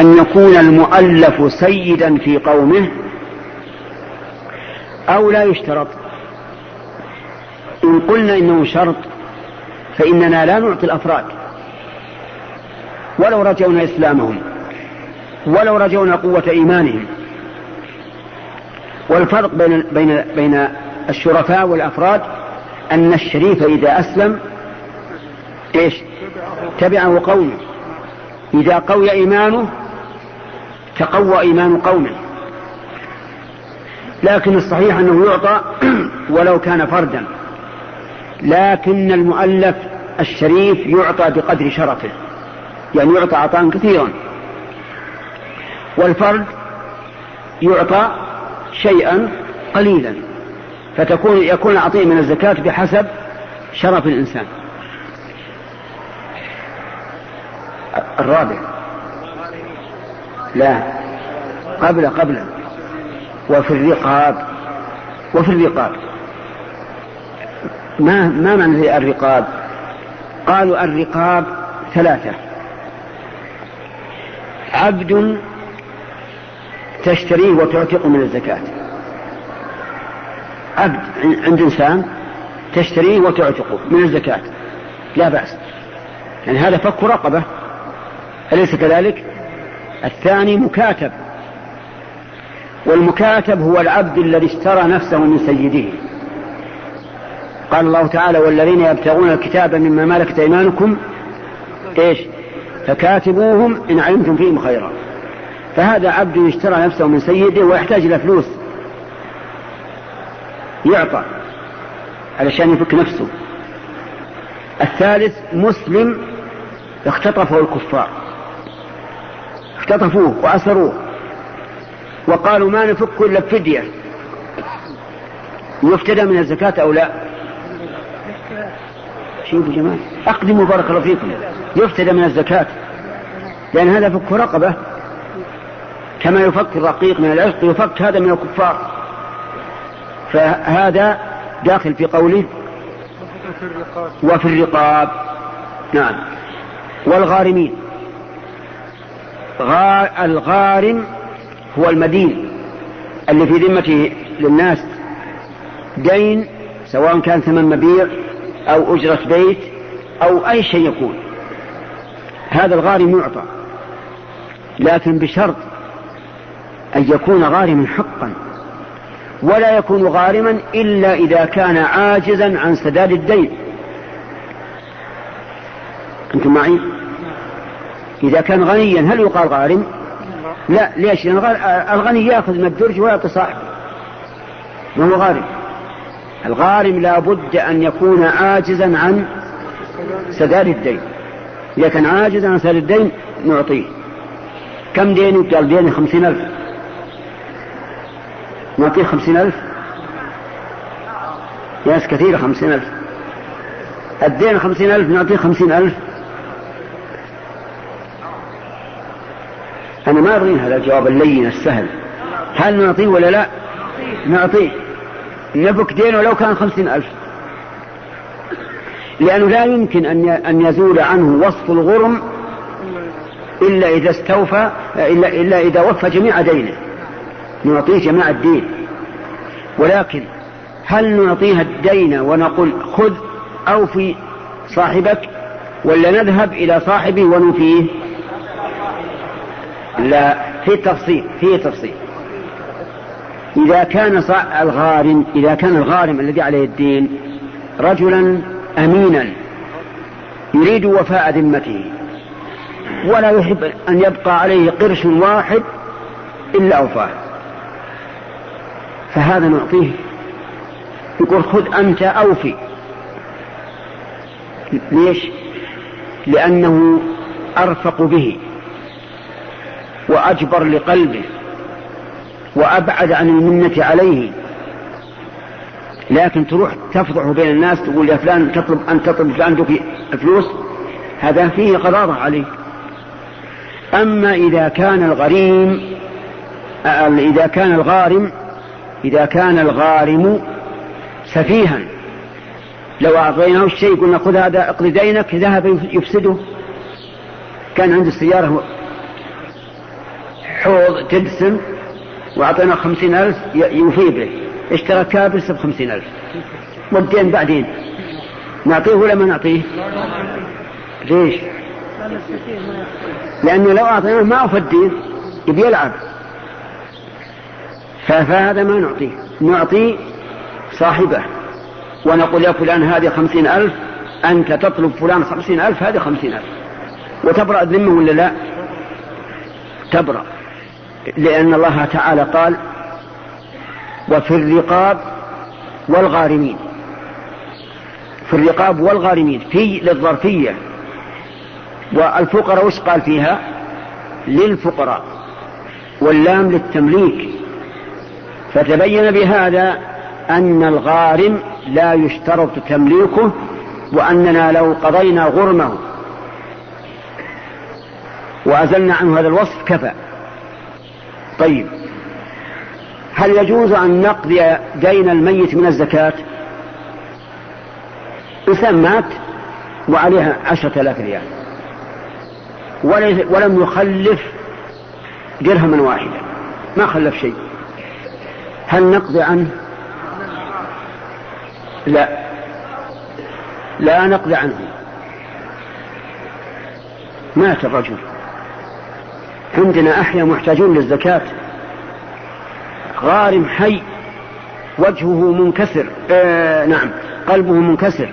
أن يكون المؤلف سيدا في قومه أو لا يشترط. إن قلنا إنه شرط فإننا لا نعطي الأفراد. ولو رجونا إسلامهم ولو رجونا قوة إيمانهم. والفرق بين بين بين الشرفاء والأفراد أن الشريف إذا أسلم إيش؟ تبعه قومه. إذا قوي إيمانه تقوى إيمان قومه. لكن الصحيح أنه يعطى ولو كان فردا. لكن المؤلف الشريف يعطى بقدر شرفه. يعني يعطى عطاء كثيرا. والفرد يعطى شيئا قليلا. فتكون يكون العطية من الزكاة بحسب شرف الإنسان. الرابع. لا. قبل قبل وفي الرقاب وفي الرقاب. ما ما معنى الرقاب؟ قالوا الرقاب ثلاثة. عبد تشتريه وتعتق من الزكاة. عبد عند إنسان تشتريه وتعتقه من الزكاة. لا بأس. يعني هذا فك رقبة. أليس كذلك؟ الثاني مكاتب. والمكاتب هو العبد الذي اشترى نفسه من سيده. قال الله تعالى والذين يبتغون الكتاب مما ملكت أيمانكم إيش؟ فكاتبوهم إن علمتم فيهم خيرا. فهذا عبد اشترى نفسه من سيده ويحتاج إلى فلوس. يعطى علشان يفك نفسه. الثالث مسلم اختطفه الكفار. اختطفوه وأسروه. وقالوا ما نفك إلا بفدية يفتدى من الزكاة أو لا؟ شوفوا جماعة أقدموا بارك الله فيكم. يفتدى من الزكاة. لأن هذا فك رقبة. كما يفك الرقيق من العشق يفك هذا من الكفار. فهذا داخل في قوله وفي الرقاب. نعم. والغارمين. الغارم هو المدين اللي في ذمته للناس دين سواء كان ثمن مبيع أو أجرة بيت أو أي شيء يكون. هذا الغارم يعطى لكن بشرط أن يكون غارما حقا ولا يكون غارما إلا إذا كان عاجزا عن سداد الدين. أنتم معي؟ إذا كان غنيا هل يقال غارم؟ لا ليش؟ لأن الغني يأخذ من الدرج ويعطي صاحبه. ما هو غارم؟ الغارم لا بد أن يكون عاجزا عن سداد الدين. إذا كان عاجزا عن سداد الدين نعطيه. كم ديني قال ديني خمسين ألف. نعطيه خمسين ألف؟ ناس كثيرة خمسين ألف. الدين خمسين ألف نعطيه خمسين ألف. أنا ما أبغي هذا الجواب اللين السهل. هل نعطيه ولا لا؟ نعطيه. نبك دين ولو كان خمسين ألف. لأنه لا يمكن أن يزول عنه وصف الغرم إلا إذا استوفى إلا, إلا إذا وفى جميع دينه. نعطيه جميع الدين. ولكن هل نعطيها الدين ونقول خذ أوفي صاحبك ولا نذهب إلى صاحبه ونفيه لا في تفصيل في تفصيل. إذا كان الغارم إذا كان الغارم الذي عليه الدين رجلا أمينا يريد وفاء ذمته ولا يحب أن يبقى عليه قرش واحد إلا أوفاه. فهذا نعطيه يقول خذ أنت أوفي ليش؟ لأنه أرفق به. وأجبر لقلبه وأبعد عن المنة عليه. لكن تروح تفضح بين الناس تقول يا فلان تطلب أن تطلب فلان فلوس. هذا فيه غضاضة عليه أما إذا كان الغريم إذا كان الغارم إذا كان الغارم سفيها. لو أعطيناه الشيء قلنا خذ هذا اقضي دينك ذهب يفسده. كان عنده السيارة حوض تدسم وأعطينا خمسين ألف يوفي به اشترى كابس بخمسين ألف. والدين بعدين. نعطيه ولا ما نعطيه؟ ليش؟ لأنه لو أعطيناه ما أفديه يبي يلعب. فهذا ما نعطيه. نعطي صاحبه. ونقول يا فلان هذه خمسين ألف أنت تطلب فلان خمسين ألف هذه خمسين ألف. وتبرأ الذمة ولا لا؟ تبرأ. لأن الله تعالى قال وفي الرقاب والغارمين. في الرقاب والغارمين في للظرفية. والفقراء وش قال فيها؟ للفقراء. واللام للتمليك. فتبين بهذا أن الغارم لا يشترط تمليكه وأننا لو قضينا غرمه وأزلنا عنه هذا الوصف كفى. طيب. هل يجوز أن نقضي دين الميت من الزكاة؟ إنسان مات وعليها عشرة آلاف ريال. ولم يخلف درهما واحدا. ما خلف شيء. هل نقضي عنه؟ لا. لا نقضي عنه. مات الرجل. عندنا أحياء محتاجون للزكاة. غارم حي. وجهه منكسر. آه نعم. قلبه منكسر.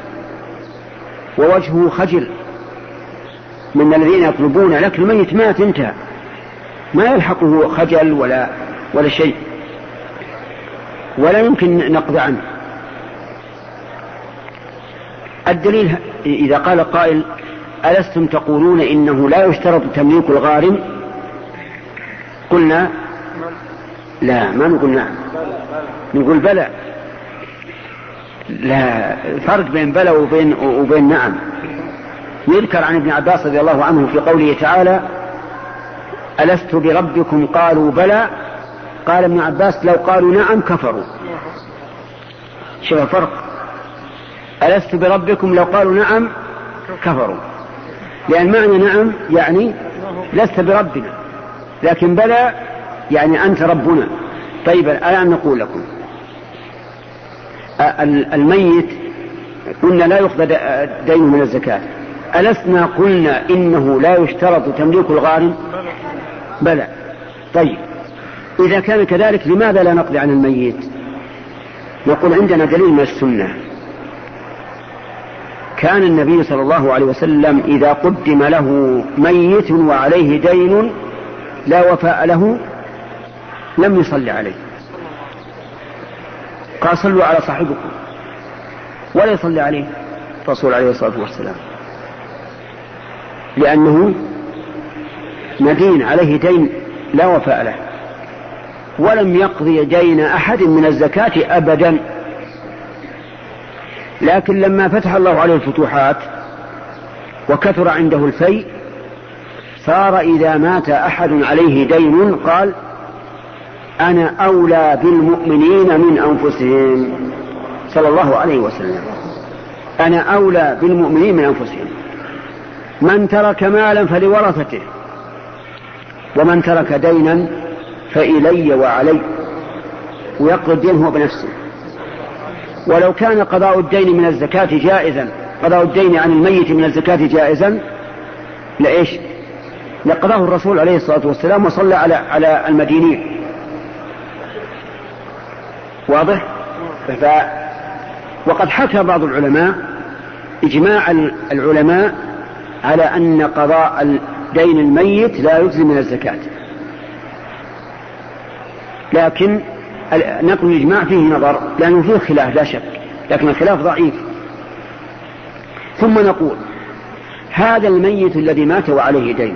ووجهه خجل. من الذين يطلبون لكن الميت مات انتهى ما يلحقه خجل ولا ولا شيء. ولا يمكن نقضي عنه. الدليل إذا قال قائل ألستم تقولون إنه لا يشترط تمليك الغارم؟ قلنا لا ما نقول نعم. نقول بلى. لا فرق بين بلى وبين وبين نعم. يذكر عن ابن عباس رضي الله عنه في قوله تعالى ألست بربكم؟ قالوا بلى. قال ابن عباس لو قالوا نعم كفروا. شوف الفرق. ألست بربكم؟ لو قالوا نعم كفروا. لأن معنى نعم يعني لست بربنا. لكن بلى يعني أنت ربنا. طيب الآن نقول لكم. الميت قلنا لا يقضى دينه من الزكاة. ألسنا قلنا إنه لا يشترط تمليك الغارم بلى. طيب إذا كان كذلك لماذا لا نقضي عن الميت؟ نقول عندنا دليل من السنة. كان النبي صلى الله عليه وسلم إذا قدم له ميت وعليه دين لا وفاء له لم يصلي عليه. قال صلوا على صاحبكم ولا يصلي عليه الرسول عليه الصلاة والسلام. لأنه مدين عليه دين لا وفاء له. ولم يقضي دين أحد من الزكاة أبدا. لكن لما فتح الله عليه الفتوحات وكثر عنده الفيء صار إذا مات أحد عليه دين قال أنا أولى بالمؤمنين من أنفسهم. صلى الله عليه وسلم. أنا أولى بالمؤمنين من أنفسهم. من ترك مالا فلورثته. ومن ترك دينا فإلي وعلي. ويقضي الدين هو بنفسه. ولو كان قضاء الدين من الزكاة جائزا قضاء الدين عن الميت من الزكاة جائزا لإيش؟ لقضاه الرسول عليه الصلاة والسلام وصلى على على المدينين. واضح؟ ف وقد حكى بعض العلماء إجماع العلماء على أن قضاء دين الميت لا يجزي من الزكاة. لكن نقل الإجماع فيه نظر لأنه فيه خلاف لا شك لكن الخلاف ضعيف. ثم نقول هذا الميت الذي مات وعليه دين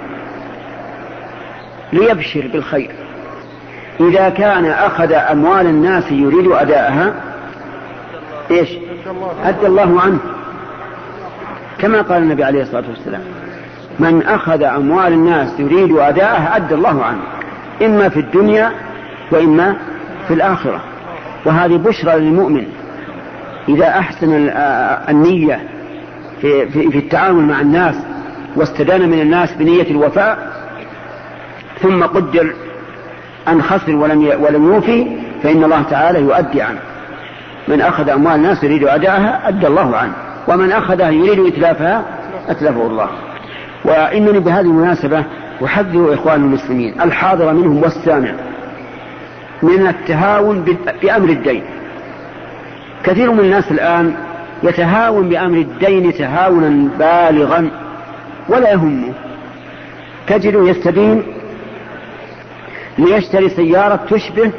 ليبشر بالخير. إذا كان أخذ أموال الناس يريد أداءها إيش؟ أدى الله عنه. كما قال النبي عليه الصلاة والسلام من أخذ أموال الناس يريد أداءها أدى الله عنه. إما في الدنيا وإما في الآخرة. وهذه بشرى للمؤمن. إذا أحسن النية في, في, في التعامل مع الناس واستدان من الناس بنية الوفاء ثم قدر أن خسر ولم ولم يوفي فإن الله تعالى يؤدي عنه. من أخذ أموال الناس يريد أداءها أدى الله عنه. ومن أخذها يريد إتلافها أتلفه الله. وإنني بهذه المناسبة أحذر إخوان المسلمين. الحاضر منهم والسامع من التهاون بأمر الدين. كثير من الناس الآن يتهاون بأمر الدين تهاونا بالغا ولا يهمه. تجده يستدين ليشتري سيارة تشبه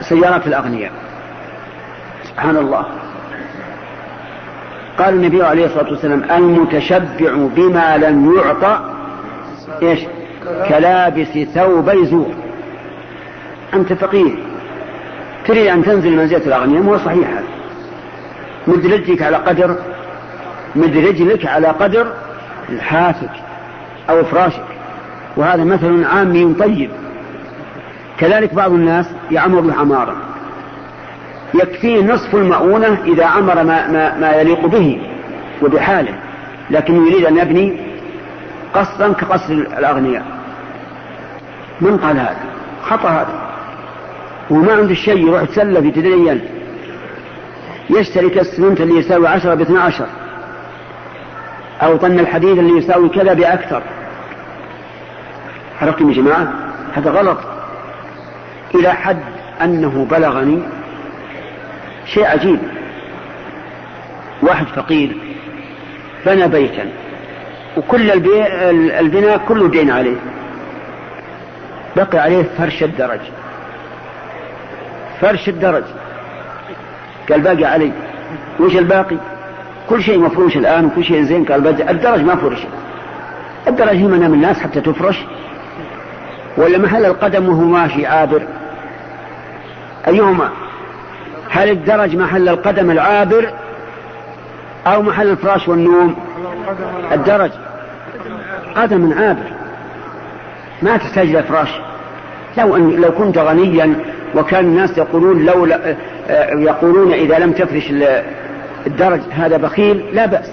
سيارات الأغنياء. سبحان الله. قال النبي عليه الصلاة والسلام المتشبع بما لم يعطى إيش؟ كلابس ثوبي زور أنت فقير. تريد أن تنزل منزلة الأغنياء هو صحيح هذا. مد رجلك على قدر مد رجلك على قدر لحافك أو فراشك. وهذا مثل عامي طيب. كذلك بعض الناس يعمر العمارة يكفيه نصف المؤونة إذا عمر ما, ما, ما يليق به وبحاله لكن يريد أن يبني قصرا كقصر الأغنياء. من قال هذا؟ خطأ هذا. وما عنده شيء يروح يتسلف يتدين يشتري كالسمنت اللي يساوي عشرة باثنى عشر. أو طن الحديد اللي يساوي كذا بأكثر. عرفتم يا جماعة؟ هذا غلط. إلى حد أنه بلغني شيء عجيب. واحد فقير بنى بيتا وكل. البناء كله دين عليه. بقي عليه فرش الدرج. فرش الدرج. قال باقي علي. وش الباقي؟ كل شيء مفروش الآن وكل شيء زين. قال الدرج ما فرش. الدرج هي منام الناس حتى تفرش. ولا محل القدم وهو ماشي عابر؟ أيهما؟ هل الدرج محل القدم العابر أو محل الفراش والنوم؟ الدرج. قدم عابر. ما تحتاج إلى فراش. لو أن لو كنت غنيا وكان الناس يقولون لولا يقولون إذا لم تفرش الدرج هذا بخيل لا بأس.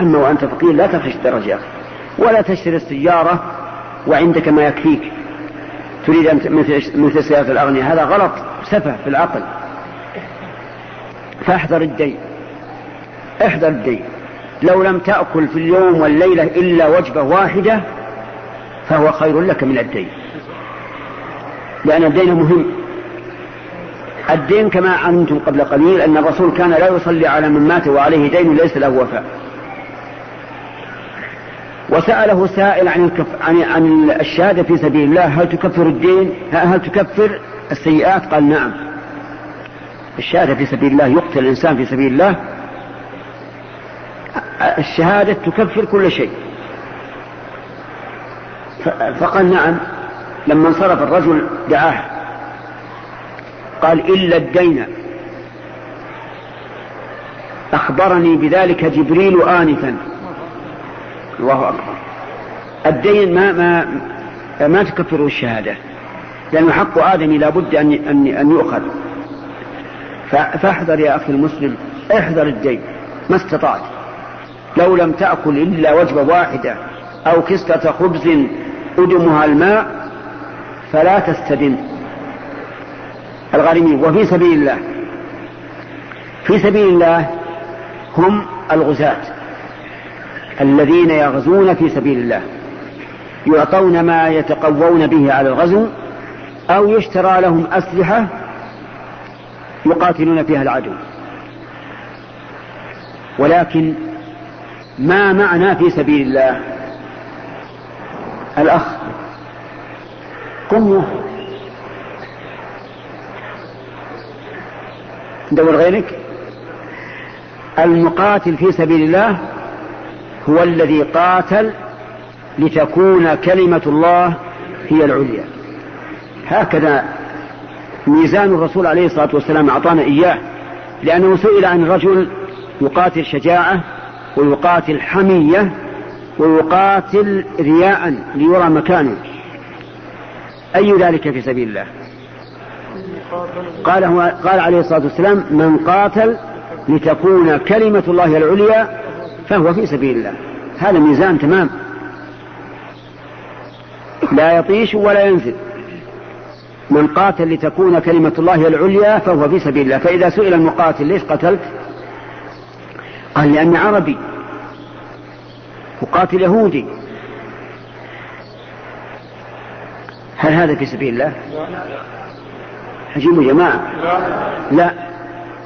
أما وأنت فقير لا تفرش الدرج يا أخي. ولا تشتري السيارة وعندك ما يكفيك. تريد أن مثل سيارة الأغنياء هذا غلط سفه في العقل. فاحذر الدين. احذر الدين. لو لم تأكل في اليوم والليلة إلا وجبة واحدة فهو خير لك من الدين. لأن الدين مهم. الدين كما علمتم قبل قليل أن الرسول كان لا يصلي على من مات وعليه دين ليس له وفاء. وسأله سائل عن الكف... عن عن الشهادة في سبيل الله هل تكفر الدين؟ هل تكفر السيئات؟ قال نعم. الشهادة في سبيل الله يقتل الإنسان في سبيل الله الشهادة تكفر كل شيء. فقال نعم لما انصرف الرجل دعاه قال إلا الدين أخبرني بذلك جبريل آنفا الله أكبر. الدين ما ما ما تكفره الشهادة. لأنه حق آدم لابد أن أن أن يؤخذ. فاحذر يا أخي المسلم احذر الدين. ما استطعت. لو لم تأكل إلا وجبة واحدة أو كسرة خبز أدمها الماء فلا تستدن الغارمين. وفي سبيل الله في سبيل الله هم الغزاة. الذين يغزون في سبيل الله يعطون ما يتقوون به على الغزو أو يشترى لهم أسلحة يقاتلون فيها العدو. ولكن ما معنى في سبيل الله؟ الأخ قم دور غيرك. المقاتل في سبيل الله هو الذي قاتل لتكون كلمة الله هي العليا. هكذا ميزان الرسول عليه الصلاة والسلام أعطانا إياه لأنه سئل عن رجل يقاتل شجاعة ويقاتل حمية ويقاتل رياء ليرى مكانه. أي ذلك في سبيل الله؟ قال هو قال عليه الصلاة والسلام من قاتل لتكون كلمة الله العليا فهو في سبيل الله. هذا ميزان تمام. لا يطيش ولا ينزل. من قاتل لتكون كلمة الله العليا فهو في سبيل الله. فإذا سئل المقاتل ليش قتلت؟ قال لأني عربي. أقاتل يهودي. هل هذا في سبيل الله؟ عجيب يا جماعة. لا.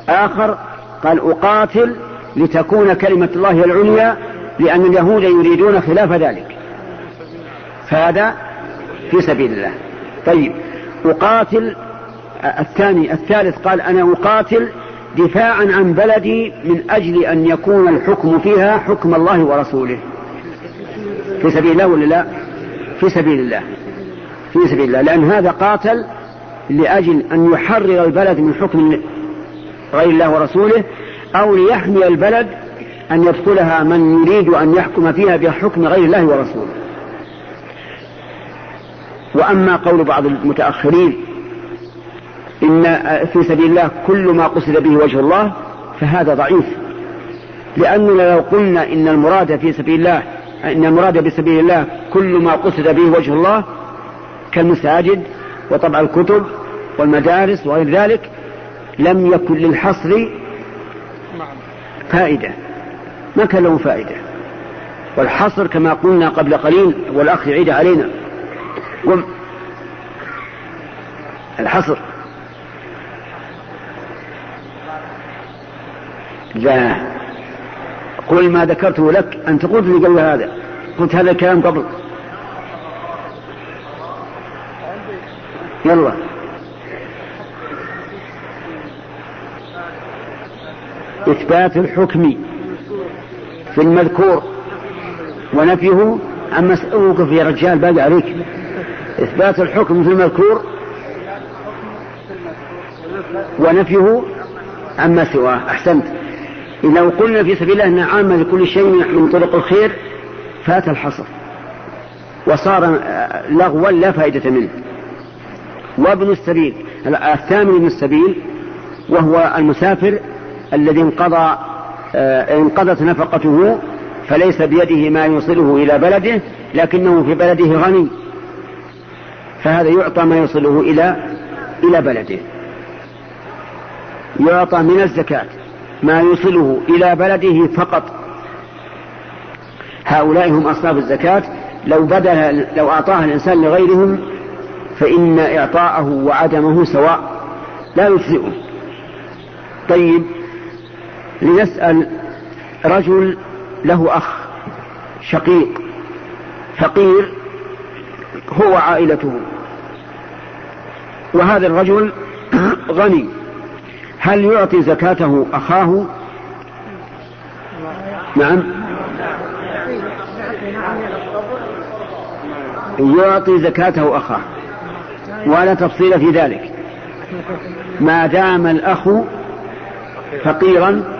آخر قال أقاتل لتكون كلمة الله العليا لأن اليهود يريدون خلاف ذلك. فهذا في سبيل الله. طيب أقاتل الثاني الثالث قال أنا أقاتل دفاعا عن بلدي من أجل أن يكون الحكم فيها حكم الله ورسوله. في سبيل الله ولا لا؟ في سبيل الله. في سبيل الله. لأن هذا قاتل لأجل أن يحرر البلد من حكم غير الله ورسوله أو ليحمي البلد أن يدخلها من يريد أن يحكم فيها بحكم غير الله ورسوله. وأما قول بعض المتأخرين إن في سبيل الله كل ما قصد به وجه الله فهذا ضعيف. لأننا لو قلنا إن المراد في سبيل الله إن المراد بسبيل الله كل ما قصد به وجه الله كالمساجد وطبع الكتب والمدارس وغير ذلك لم يكن للحصر فائدة. ما كان له فائدة. والحصر كما قلنا قبل قليل والأخ يعيد علينا. قم الحصر. لا. قل ما ذكرته لك. أنت قلت لي قبل هذا. قلت هذا الكلام قبل. يلا. إثبات الحكم في المذكور ونفيه عما اوقف يا رجال باقي عليك. إثبات الحكم في المذكور ونفيه عما سواه. أحسنت. لو قلنا في سبيل الله أنها عامة لكل شيء من طرق الخير فات الحصر. وصار لغوا لا فائدة منه. وابن السبيل الثامن ابن السبيل وهو المسافر الذي انقضى آه، انقضت نفقته فليس بيده ما يوصله إلى بلده لكنه في بلده غني. فهذا يعطى ما يوصله إلى إلى بلده. يعطى من الزكاة ما يوصله إلى بلده فقط. هؤلاء هم أصناف الزكاة. لو بدل لو أعطاها الإنسان لغيرهم فإن إعطاءه وعدمه سواء لا يجزئه. طيب لنسأل رجل له أخ شقيق فقير هو عائلته. وهذا الرجل غني. هل يعطي زكاته أخاه؟ نعم. يعطي زكاته أخاه. ولا تفصيل في ذلك. ما دام الأخ فقيرا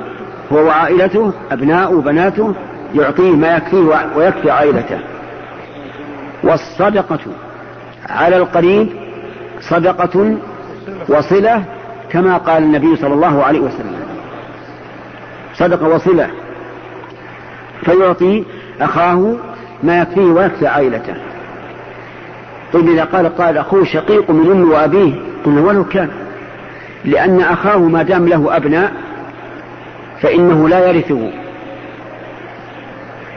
هو وعائلته أبناء وبناته يعطيه ما يكفيه ويكفي عائلته. والصدقة على القريب صدقة وصلة كما قال النبي صلى الله عليه وسلم. صدقة وصلة. فيعطي أخاه ما يكفيه ويكفي عائلته. طيب إذا قال قال أخوه شقيق من أمه وأبيه قلنا ولو كان. لأن أخاه ما دام له أبناء فإنه لا يرثه.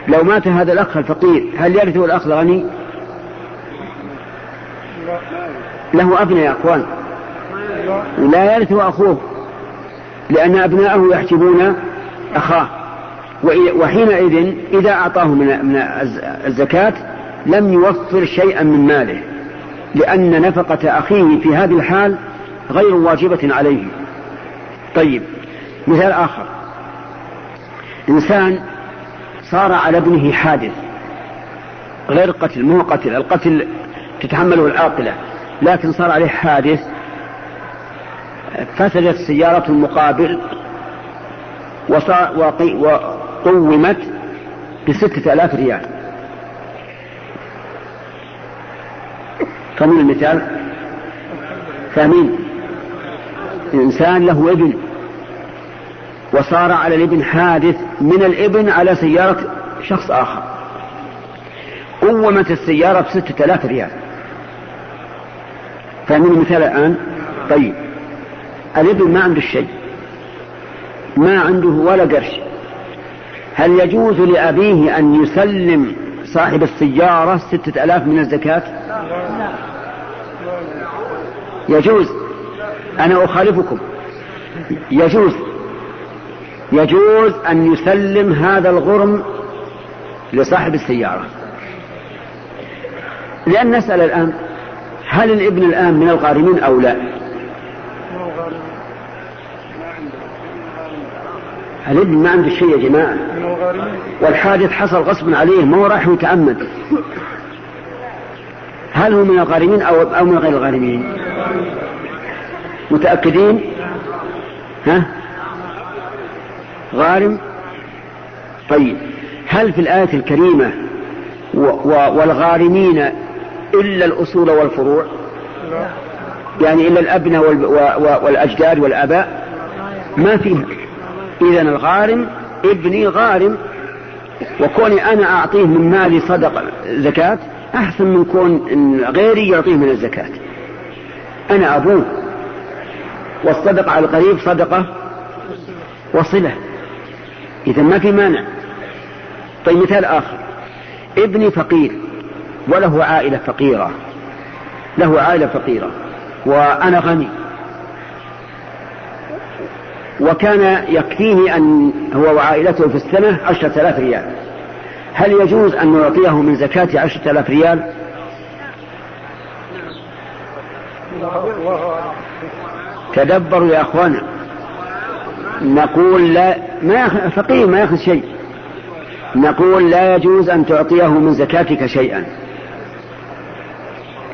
لو مات هذا الأخ الفقير هل يرثه الأخ الغني؟ له أبناء يا أخوان. لا يرثه أخوه لأن أبناءه يحجبون أخاه. وحينئذ إذا أعطاه من الزكاة لم يوفر شيئا من ماله لأن نفقة أخيه في هذه الحال غير واجبة عليه. طيب مثال آخر. إنسان صار على ابنه حادث غير قتل مو قتل القتل تتحمله العاقلة لكن صار عليه حادث فسدت سيارة المقابل وقومت بستة آلاف ريال. فمن المثال؟ فاهمين إنسان له ابن. وصار على الابن حادث من الابن على سيارة شخص آخر. قومت السيارة بستة آلاف ريال. فاهمين المثال الآن؟ طيب. الابن ما عنده شيء. ما عنده ولا قرش. هل يجوز لأبيه أن يسلم صاحب السيارة ستة ألاف من الزكاة؟ يجوز. أنا أخالفكم. يجوز. يجوز أن يسلم هذا الغرم لصاحب السيارة. لأن نسأل الآن هل الابن الآن من الغارمين أو لا؟ الابن ما عنده شيء يا جماعة. والحادث حصل غصبا عليه ما هو راح يتعمد هل هو من الغارمين أو, أو من غير الغارمين؟ متأكدين؟ ها؟ غارم. طيب هل في الآية الكريمة والغارمين إلا الأصول والفروع؟ يعني إلا الأبناء والأجداد والآباء؟ ما فيها إذا الغارم ابني غارم وكوني أنا أعطيه من مالي صدقة زكاة أحسن من كون غيري يعطيه من الزكاة. أنا أبوه والصدقة على القريب صدقة وصلة. إذا ما في مانع. طيب مثال آخر. ابني فقير وله عائلة فقيرة. له عائلة فقيرة وأنا غني. وكان يكفيه أن هو وعائلته في السنة عشرة آلاف ريال. هل يجوز أن نعطيه من زكاة عشرة آلاف ريال؟ تدبروا يا أخوانا. نقول لا ما فقير ما يأخذ شيء. نقول لا يجوز أن تعطيه من زكاتك شيئا.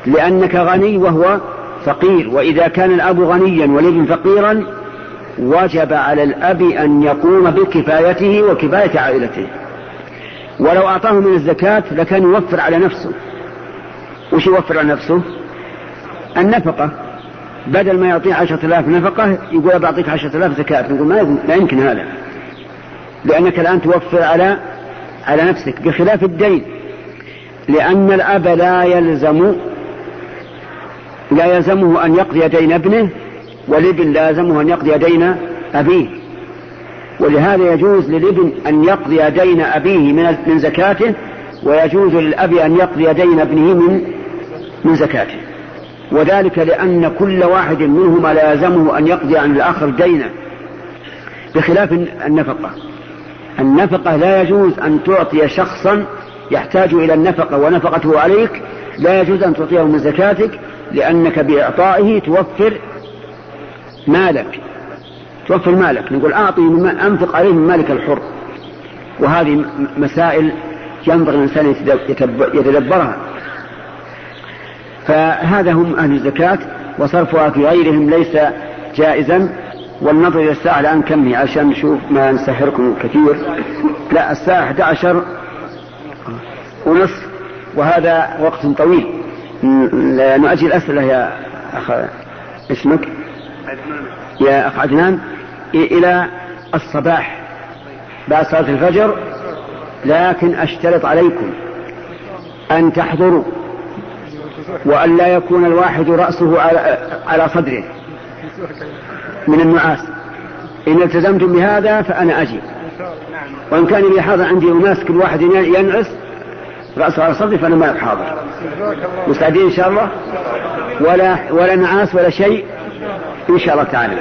لأنك غني وهو فقير وإذا كان الأب غنيا والابن فقيرا وجب على الأب أن يقوم بكفايته وكفاية عائلته. ولو أعطاه من الزكاة لكان يوفر على نفسه. وش يوفر على نفسه؟ النفقة. بدل ما يعطيه عشرة آلاف نفقة يقول بعطيك عشرة آلاف زكاة. نقول ما يمكن هذا. لأنك الآن توفر على على نفسك بخلاف الدين. لأن الأب لا يلزم لا يلزمه أن يقضي دين ابنه والابن لا يلزمه أن يقضي دين أبيه. ولهذا يجوز للابن أن يقضي دين أبيه من من زكاته ويجوز للأب أن يقضي دين ابنه من من زكاته. وذلك لأن كل واحد منهما لا يلزمه أن يقضي عن الآخر دينا بخلاف النفقة. النفقة لا يجوز أن تعطي شخصا يحتاج إلى النفقة ونفقته عليك لا يجوز أن تعطيه من زكاتك لأنك بإعطائه توفر مالك توفر مالك. نقول أعطي أنفق عليه من مالك الحر. وهذه مسائل ينبغي الإنسان يتدبرها. فهذا هم أهل الزكاة وصرفها في غيرهم ليس جائزا. والنظر إلى الساعة الآن كم هي عشان نشوف ما نسهركم كثير. لا الساعة 11 ونصف وهذا وقت طويل. نؤجل الأسئلة يا أخ اسمك؟ يا أخ عدنان. إلى الصباح بعد صلاة الفجر. لكن أشترط عليكم أن تحضروا. وأن لا يكون الواحد رأسه على, على صدره من النعاس. إن التزمتم بهذا فأنا أجي. وإن كان لي حاضر عندي أناس كل واحد ينعس رأسه على صدره فأنا ما حاضر. مستعدين إن شاء الله؟ ولا ولا نعاس ولا شيء. إن شاء الله تعالى.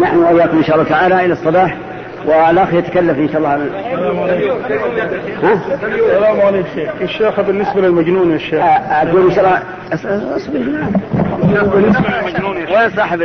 نحن وإياكم إن شاء الله تعالى إلى الصباح. والأخ يتكلف إن شاء الله. عن... السلام عليكم شيخ. الشيخ بالنسبة للمجنون يا شيخ. أقول إن شاء الله. للمجنون وين صاحب